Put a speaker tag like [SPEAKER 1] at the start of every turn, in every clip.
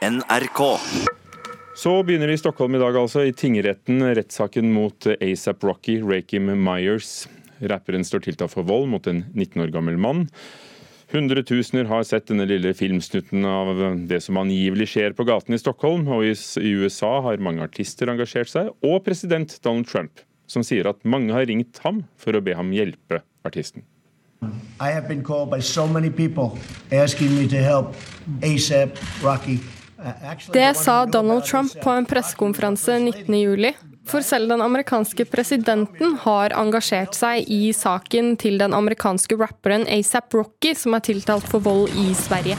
[SPEAKER 1] NRK.
[SPEAKER 2] Så begynner vi i Stockholm i dag, altså. I tingretten rettssaken mot ASAP Rocky, Rakim Myers. Rapperen står tiltalt for vold mot en 19 år gammel mann. Hundretusener har sett denne lille filmsnutten av det som angivelig skjer på gaten i Stockholm. Og i USA har mange artister engasjert seg, og president Donald Trump, som sier at mange har ringt ham for å be ham hjelpe artisten.
[SPEAKER 3] I have been called by so many people asking me to help ASAP Rocky.
[SPEAKER 4] Det sa Donald Trump på en pressekonferanse
[SPEAKER 3] was
[SPEAKER 4] 19.07. For selv den amerikanske presidenten har engasjert seg i saken til den amerikanske rapperen ASAP Rocky, som er tiltalt for vold i Sverige.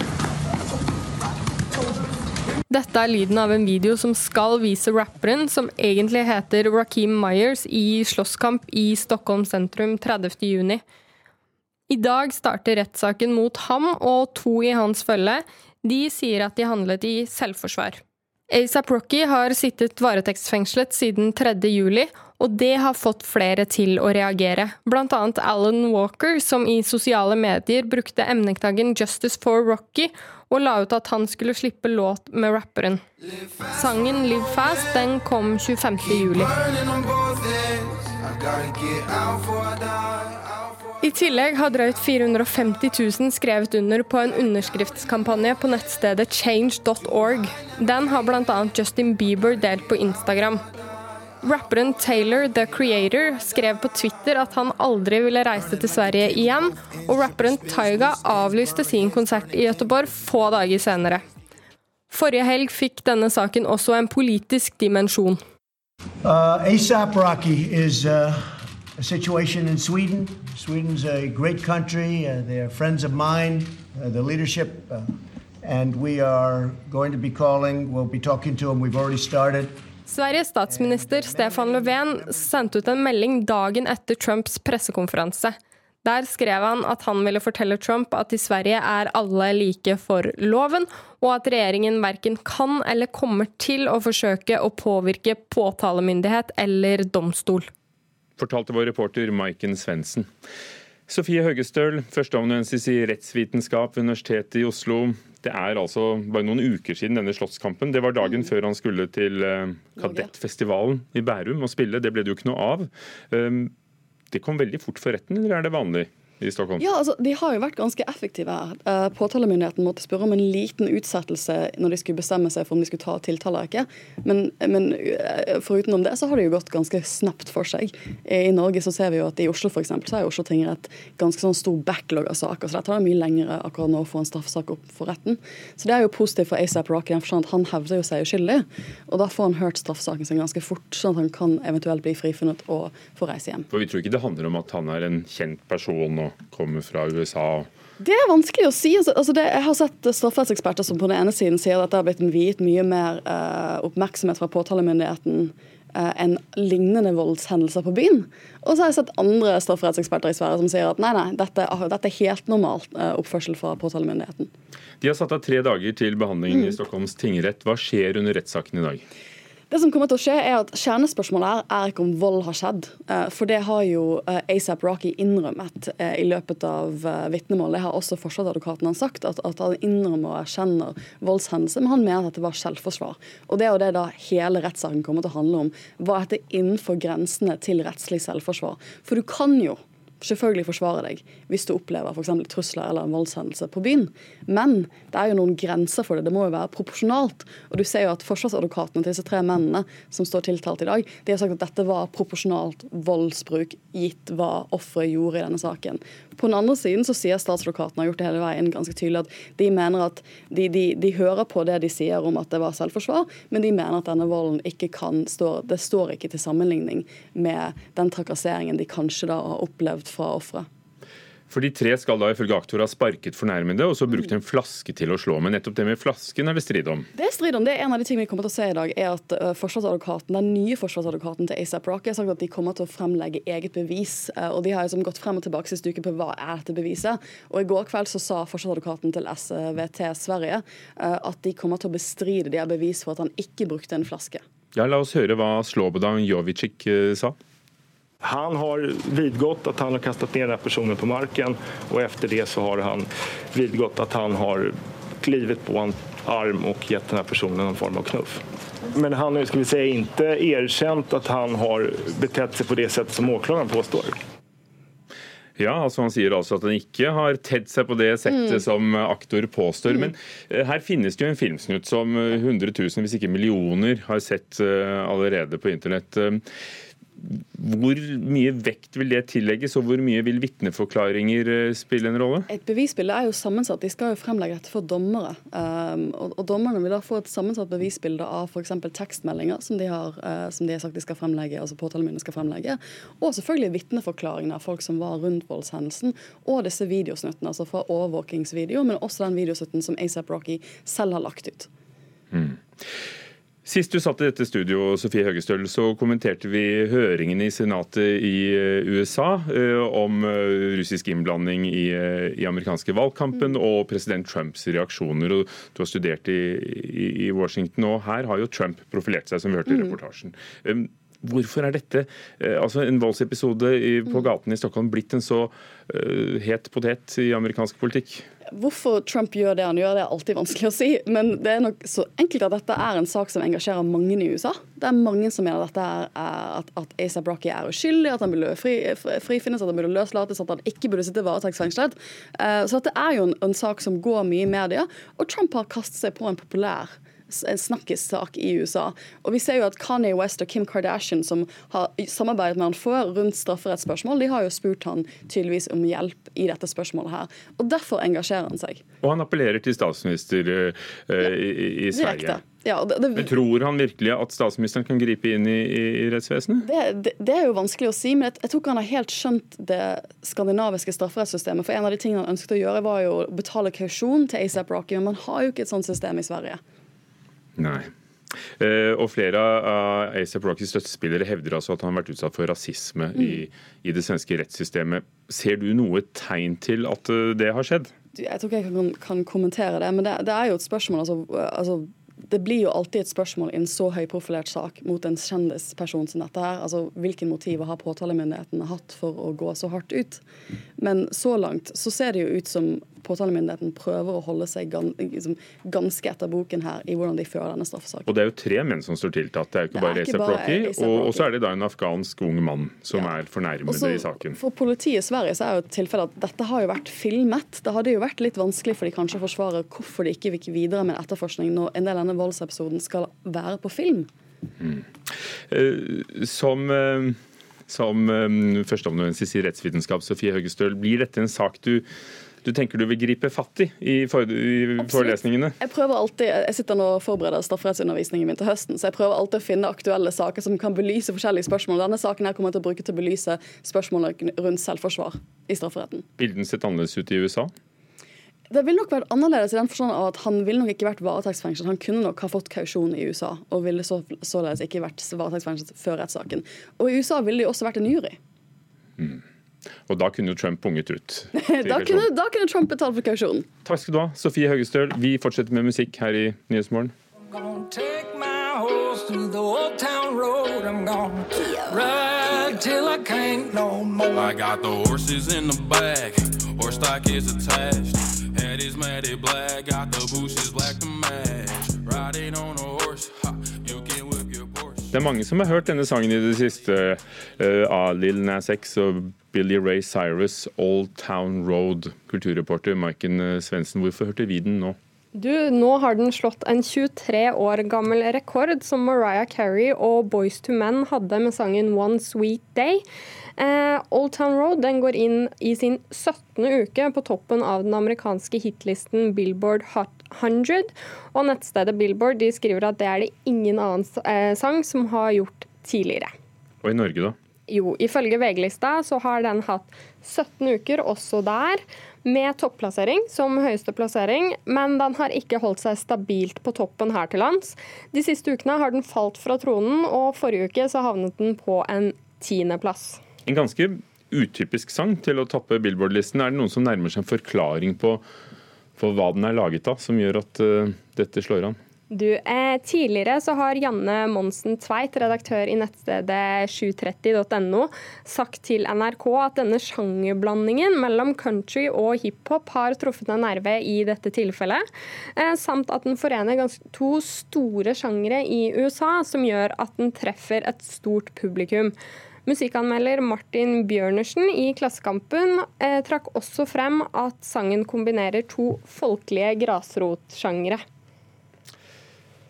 [SPEAKER 4] Dette er lyden av en video som skal vise rapperen, som egentlig heter Rakeem Myers, i slåsskamp i Stockholm sentrum 30.6. I dag starter rettssaken mot ham og to i hans følge. De sier at de handlet i selvforsvar. ASAP Rocky har sittet varetektsfengslet siden 3. juli, og det har fått flere til å reagere. Blant annet Alan Walker, som i sosiale medier brukte emneknaggen 'Justice for Rocky' og la ut at han skulle slippe låt med rapperen. Sangen 'Live Fast' den kom 25. juli. I tillegg har drøyt 450 000 skrevet under på en underskriftskampanje på nettstedet change.org. Den har bl.a. Justin Bieber delt på Instagram. Rapperen Taylor The Creator skrev på Twitter at han aldri ville reise til Sverige igjen, og rapperen Taiga avlyste sin konsert i Göteborg få dager senere. Forrige helg fikk denne saken også en politisk dimensjon.
[SPEAKER 3] Uh, Rocky is uh, situation in Sweden. Sweden's a great country. Uh, they're friends of mine, uh, the leadership, uh, and we are going to be calling. We'll be talking to them. We've already started.
[SPEAKER 4] Sveriges statsminister Stefan Löfven sendte ut en melding dagen etter Trumps pressekonferanse. Der skrev han at han ville fortelle Trump at i Sverige er alle like for loven, og at regjeringen verken kan eller kommer til å forsøke å påvirke påtalemyndighet eller domstol.
[SPEAKER 2] Fortalte vår reporter Maiken Svendsen. Sofie Høgestøl, førsteamanuensis i rettsvitenskap ved Universitetet i Oslo. Det er altså bare noen uker siden denne slottskampen. Det var dagen før han skulle til eh, Kadettfestivalen i Bærum og spille. Det ble det jo ikke noe av. Um, Det kom veldig fort for retten, eller er det vanlig i Stockholm?
[SPEAKER 5] Ja, altså, De har jo vært ganske effektive her. Eh, Påtalemyndigheten måtte spørre om en liten utsettelse når de skulle bestemme seg for om de skulle ta tiltale eller ikke. Men, men eh, forutenom det så har det jo gått ganske snapt for seg. I Norge så ser vi jo at i Oslo for eksempel, så er Oslo tingrett ganske sånn stor backlog av saker. Så det tar mye lengre akkurat nå å få en straffesak opp for retten. Så det er jo positivt for ASAP Rocky. at Han hevder jo seg uskyldig, og da får han hørt straffesaken sin ganske fort, sånn at han kan eventuelt bli frifunnet og få reise hjem.
[SPEAKER 2] For Vi tror ikke det handler om at han er en kjent person og kommer fra USA.
[SPEAKER 5] Det er vanskelig å si. Altså, altså det, jeg har sett strafferettseksperter som på den ene siden sier at det har blitt viet mye mer uh, oppmerksomhet fra påtalemyndigheten uh, enn lignende voldshendelser på byen. Og så har jeg sett andre strafferettseksperter i Sverige som sier at nei, nei, dette, er- dette er helt normalt uh, oppførsel fra påtalemyndigheten.
[SPEAKER 2] De har satt av tre dager til behandling i Stockholms tingrett. Hva skjer under rettssaken i dag?
[SPEAKER 5] Det som kommer til å skje er at Kjernespørsmålet her er ikke om vold har skjedd. eh, For det har jo eh, ASAP Rocky innrømmet eh, i løpet av vitnemålet. vitnemål. Det har også forsvarsadvokaten hans sagt, at, han innrømmer og erkjenner voldshendelse, men han mener at det var selvforsvar. Og Det er jo det da hele rettssaken kommer til å handle om. Hva er dette innenfor grensene til rettslig selvforsvar? For du kan jo selvfølgelig forsvare deg hvis du opplever f.eks. trusler eller en voldshendelse på byen. Men det er jo noen grenser for det. Det må jo være proporsjonalt. Og du ser jo at Forsvarsadvokatene til disse tre mennene som står tiltalt i dag, de har sagt at dette var proporsjonalt voldsbruk gitt hva offeret gjorde i denne saken. På den andre siden så sier statsadvokaten har gjort det hele veien ganske tydelig at de mener at de, de, de hører på det de sier om at det var selvforsvar, men de mener at denne volden ikke kan stå Det står ikke til sammenligning med den trakasseringen de kanskje da har opplevd fra offeret.
[SPEAKER 2] For De tre skal da ifølge aktor ha sparket fornærmede og så brukt en flaske til å slå. Men nettopp det med flasken er det strid om.
[SPEAKER 5] Det er strid om. Det er en av de tingene vi kommer til å se i dag, er at uh, forsvarsadvokaten, den nye forsvarsadvokaten til ASAP Rocky har sagt at de kommer til å fremlegge eget bevis. Uh, og De har liksom gått frem og tilbake siste uke på hva er dette beviset. Og I går kveld så sa forsvarsadvokaten til SVT Sverige uh, at de kommer til å bestride de har bevis for at han ikke brukte en flaske.
[SPEAKER 2] Ja, La oss høre hva Slobodan Jovicic eh, sa.
[SPEAKER 6] Han har vidgått at han har kastet ned den personen på marken og etter det så har han vidgått at han har klivit på en arm og gitt denne personen en form av knuff. Men han har ska vi säga, inte erkänt han har betett seg på det sätt som åklageren påstår.
[SPEAKER 2] Ja, altså Han sier altså at han ikke har tedd seg på det settet mm. som aktor påstår. Mm. Men her finnes det jo en filmsnutt som 100 000, hvis ikke millioner, har sett uh, allerede på internett. Hvor mye vekt vil det tillegges, og hvor mye vil vitneforklaringer eh, spille en rolle?
[SPEAKER 5] Et bevisbilde er jo sammensatt. De skal jo fremlegge dette for dommere. Um, og, og, Dommerne vil da få et sammensatt bevisbilde av f.eks. tekstmeldinger som de, har, uh, som de har sagt de skal fremlegge, altså påtalemyndigheten skal fremlegge. Og selvfølgelig vitneforklaringene av folk som var rundt voldshendelsen. Og disse videosnuttene, altså fra overvåkingsvideo, men også den videosnutten som ASAP Rocky selv har lagt ut. Mm.
[SPEAKER 2] Sist du satt i dette studio, Sofie Høgestøl, så kommenterte vi høringene i Senatet i eh, USA eh, om eh, russisk innblanding i, i amerikanske valgkampen mm. og president Trumps reaksjoner. Og du har studert i, i, Washington, og her har jo Trump profilert seg, som vi hørte i mm. reportasjen. Hvorfor er dette, altså en voldsepisode på mm. gaten i Stockholm, blitt en så het potet i amerikansk politikk?
[SPEAKER 5] Hvorfor Trump gjør det han gjør, det er alltid vanskelig å si. Men det er nok så enkelt at dette er en sak som engasjerer mange i USA. Det er mange som mener er, at, at Asa Brocky er uskyldig, at han burde fri, frifinnes, at han burde løslates, at han ikke burde sitte varetektsfengslet. Uh, så dette er jo en, en, sak som går mye i media, og Trump har kastet seg på en populær en snakkissak i USA. Og vi ser jo at Kanye West og Kim Kardashian, som har samarbeidet med han før rundt strafferettsspørsmål, de har jo spurt han tydeligvis om hjelp i dette spørsmålet her. Og derfor engasjerer han seg.
[SPEAKER 2] Og han appellerer til statsminister uh, ja, i, i, Sverige. Ja, det, det, men Tror han virkelig at statsministeren kan gripe inn i, i rettsvesenet?
[SPEAKER 5] Det, det, er jo vanskelig å si, men jeg, jeg tror ikke han har helt skjønt det skandinaviske strafferettssystemet. For en av de tingene han ønsket å gjøre, var jo å betale kausjon til ASAP Rocky, men man har jo ikke et sånt system i Sverige.
[SPEAKER 2] Nei. Uh, og Flere av ASAP Rockys støttespillere hevder altså at han har vært utsatt for rasisme mm. i, i, det svenske rettssystemet. Ser du noe tegn til at uh, det har skjedd?
[SPEAKER 5] Jeg tror ikke jeg kan, kan kommentere det, men det, det, er jo et spørsmål. altså, altså det blir jo alltid et spørsmål i en så høyprofilert sak mot en kjendisperson som dette her. Altså, Hvilken motiv har påtalemyndighetene hatt for å gå så hardt ut? Men så langt så ser det jo ut som påtalemyndigheten prøver å holde seg liksom, ganske etter boken her i hvordan de fører denne straffesaken.
[SPEAKER 2] Og Det er jo tre menn som står tiltalt, det er jo ikke bare Reza Rocky. Og, så er det da en afghansk ung mann som ja. er fornærmede Også, i saken.
[SPEAKER 5] For politiet i Sverige så er jo et tilfelle at dette har jo vært filmet. Det hadde jo vært litt vanskelig for de kanskje å forsvare hvorfor de ikke gikk videre med etterforskning når en del av denne voldsepisoden skal være på film. Mm.
[SPEAKER 2] Uh, som uh, som um, førsteamanuensis i rettsvitenskap, Sofie Høgestøl, blir dette en sak du du tenker du vil gripe fatt i i, for, i forelesningene?
[SPEAKER 5] Jeg prøver alltid, jeg sitter nå og forbereder strafferettsundervisningen min til høsten, så jeg prøver alltid å finne aktuelle saker som kan belyse forskjellige spørsmål. Denne saken her kommer jeg til å bruke til å belyse spørsmålene rundt selvforsvar i strafferetten.
[SPEAKER 2] Bilden sett annerledes ut i USA?
[SPEAKER 5] Det vil nok vært annerledes i den forstand av at han ville nok ikke vært varetektsfengslet. Han kunne nok ha fått kausjon i USA, og ville så, således ikke vært varetektsfengslet før rettssaken. Og i USA ville det jo også vært en jury. Mm.
[SPEAKER 2] Og da kunne jo Trump punget ut.
[SPEAKER 5] da, kunne, da kunne Trump betalt for kausjonen.
[SPEAKER 2] Takk skal du ha, Sofie Høgestøl. Vi fortsetter med musikk her i Nyhetsmorgen. Det er mange som har hørt denne sangen i det siste uh, av Lil Nas X og Billy Ray Cyrus, 'Old Town Road'. Kulturreporter Maiken eh, Svendsen, hvorfor hørte vi den nå?
[SPEAKER 4] Du, Nå har den slått en 23 år gammel rekord som Mariah Carey og Boys to Men hadde med sangen 'One Sweet Day'. Eh, Old Town Road den går inn i sin 17. uke på toppen av den amerikanske hitlisten Billboard Hot 100. Og nettstedet Billboard de skriver at det er det ingen annen eh, sang som har gjort tidligere.
[SPEAKER 2] Og i Norge, da?
[SPEAKER 4] Jo, ifølge VG-lista så har den hatt 17 uker også der, med topplassering som høyeste plassering, men den har ikke holdt seg stabilt på toppen her til lands. De siste ukene har den falt fra tronen, og forrige uke så havnet den på en tiendeplass.
[SPEAKER 2] En ganske utypisk sang til å toppe Billboard-listen. Er det noen som nærmer seg en forklaring på for hva den er laget av, som gjør at uh, dette slår an?
[SPEAKER 4] Du, eh, Tidligere så har Janne Monsen Tveit, redaktør i nettstedet 730.no, sagt til NRK at denne sjangerblandingen mellom country og hiphop har truffet en nerve i dette tilfellet, eh, samt at den forener to store sjangere i USA, som gjør at den treffer et stort publikum. Musikkanmelder Martin Bjørnersen i Klassekampen eh, trakk også frem at sangen kombinerer to folkelige grasrotsjangre.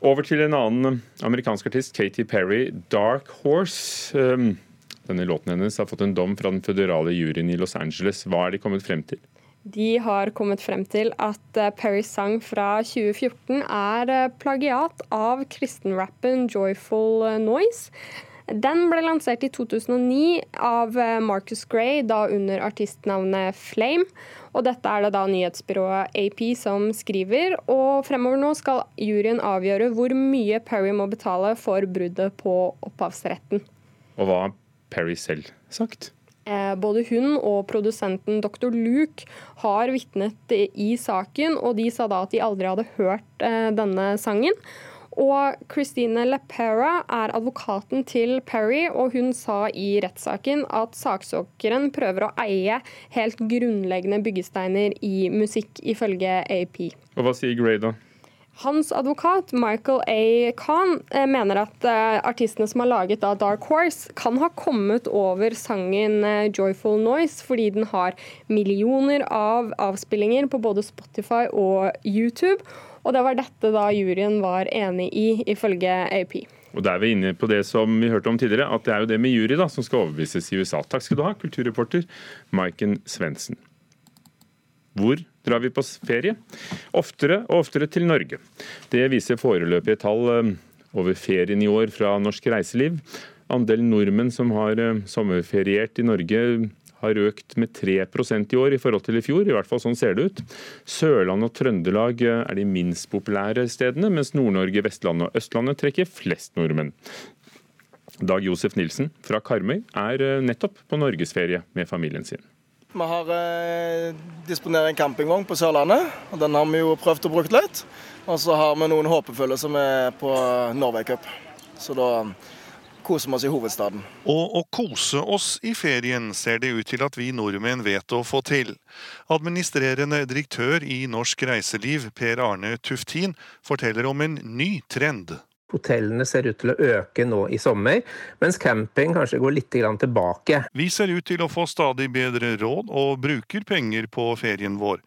[SPEAKER 2] Over til en annen amerikansk artist, Katy Perry, 'Dark Horse'. Um, denne låten hennes har fått en dom fra den føderale juryen i Los Angeles. Hva er de kommet frem til?
[SPEAKER 4] De har kommet frem til at eh, Perrys sang fra 2014 er eh, plagiat av kristenrappen 'Joyful Noise'. Den ble lansert i 2009 av eh, Marcus Gray, da under artistnavnet Flame. Og dette er det da nyhetsbyrået AP som skriver. Og fremover nå skal juryen avgjøre hvor mye Perry må betale for bruddet på opphavsretten.
[SPEAKER 2] Og hva har Perry selv sagt?
[SPEAKER 4] Eh, både hun og produsenten dr. Luke har vitnet i saken, og de sa da at de aldri hadde hørt eh, denne sangen. Og Christine LePera er advokaten til Perry, og hun sa i rettssaken at saksøkeren prøver å eie helt grunnleggende byggesteiner i musikk, ifølge AP.
[SPEAKER 2] Og Hva sier Gray, da?
[SPEAKER 4] Hans advokat Michael A. Khan eh, mener at uh, artistene som har laget Dark Horse, kan ha kommet over sangen uh, 'Joyful Noise' fordi den har millioner av avspillinger på både Spotify og YouTube. Og det var dette da juryen var enig i, ifølge AP.
[SPEAKER 2] Og Da er vi inne på det som vi hørte om tidligere, at det er jo det med jury da, som skal overbevises i USA. Takk skal du ha, kulturreporter Maiken Svendsen. Hvor drar vi på ferie? Oftere og oftere til Norge. Det viser foreløpige tall eh, over ferien i år fra Norsk Reiseliv. Andelen nordmenn som har eh, sommerferiert i Norge har økt med 3% i år i forhold til i fjor. I hvert fall sånn ser det ut. Sørland og Trøndelag er de minst populære stedene, mens Nord-Norge, Vestlandet og Østlandet trekker flest nordmenn. Dag Josef Nilsen fra Karmøy er eh, nettopp på norgesferie med familien sin.
[SPEAKER 1] Vi har eh, disponert en campingvogn på Sørlandet, og den har vi jo prøvd å bruke litt. Og så har vi noen håpefulle som er på Norway Cup. Så da kose oss i hovedstaden.
[SPEAKER 7] Og å kose oss i ferien ser det ut til at vi nordmenn vet å få til. Administrerende direktør i Norsk Reiseliv, Per Arne Tuftin, forteller om en ny trend.
[SPEAKER 8] Hotellene ser ut til å øke nå i sommer, mens camping kanskje går litt tilbake.
[SPEAKER 7] Vi ser ut til å få stadig bedre råd og bruker penger på ferien vår.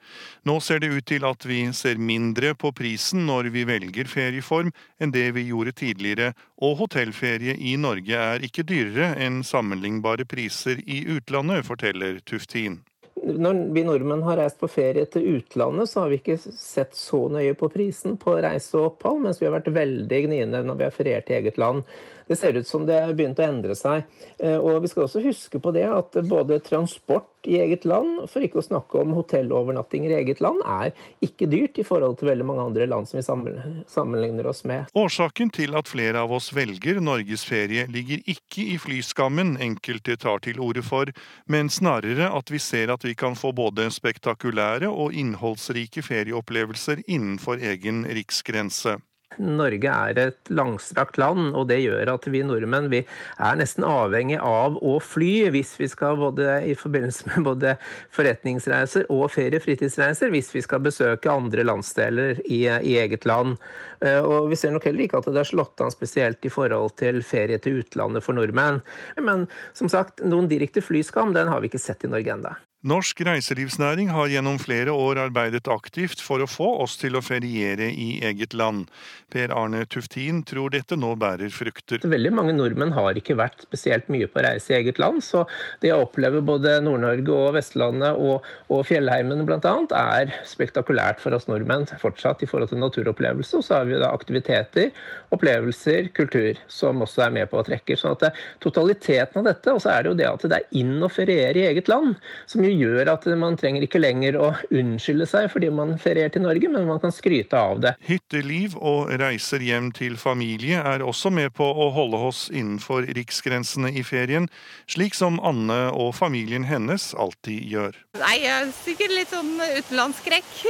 [SPEAKER 7] Nå ser det ut til at vi ser mindre på prisen når vi velger ferieform enn det vi gjorde tidligere, og hotellferie i Norge er ikke dyrere enn sammenlignbare priser i utlandet, forteller Tuftin
[SPEAKER 8] når vi nordmenn har reist på ferie til utlandet, så har vi ikke sett så nøye på prisen på reise og opphold, mens vi har vært veldig gniende når vi har feriert i eget land det ser ut som det har begynt å endre seg. Eh, og vi skal også huske på det at både transport i eget land, for ikke å snakke om hotellovernattinger i eget land, er ikke dyrt i forhold til veldig mange andre land som vi sammenligner oss med.
[SPEAKER 7] Årsaken til at flere av oss velger norgesferie ligger ikke i flyskammen enkelte tar til orde for, men snarere at vi ser at vi kan få både spektakulære og innholdsrike ferieopplevelser innenfor egen riksgrense.
[SPEAKER 8] Norge er et langstrakt land, og det gjør at vi nordmenn vi er nesten avhengig av å fly hvis vi skal både i forbindelse med både forretningsreiser og ferie- hvis vi skal besøke andre landsdeler i, i, eget land. Eh, og vi ser nok heller ikke at det er slått an spesielt i forhold til ferie til utlandet for nordmenn. Men som sagt, noen direkte flyskam den har vi ikke sett i Norge ennå.
[SPEAKER 7] Norsk reiselivsnæring har gjennom flere år arbeidet aktivt for å få oss til å feriere i eget land. Per Arne Tuftin tror dette nå bærer frukter.
[SPEAKER 8] Veldig mange nordmenn har ikke vært spesielt mye på reise i eget land, så det å oppleve både Nord-Norge og Vestlandet og, og fjellheimen bl.a. er spektakulært for oss nordmenn fortsatt i forhold til naturopplevelse. Og så har vi da aktiviteter, opplevelser, kultur som også er med på å trekke. sånn at Totaliteten av dette, og så er det jo det at det er inn å feriere i eget land, som jo gjør at man trenger ikke lenger å unnskylde seg fordi man ferierer til Norge, men man kan skryte av det.
[SPEAKER 7] Hytteliv og reiser hjem til familie er også med på å holde oss innenfor riksgrensene i ferien, slik som Anne og familien hennes alltid gjør.
[SPEAKER 9] Nei, jeg er sikkert litt sånn utenlandsskrekk.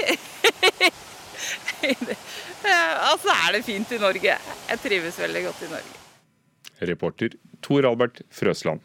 [SPEAKER 9] altså er det fint i Norge. Jeg trives veldig godt i Norge.
[SPEAKER 2] Reporter Tor Albert Frøsland.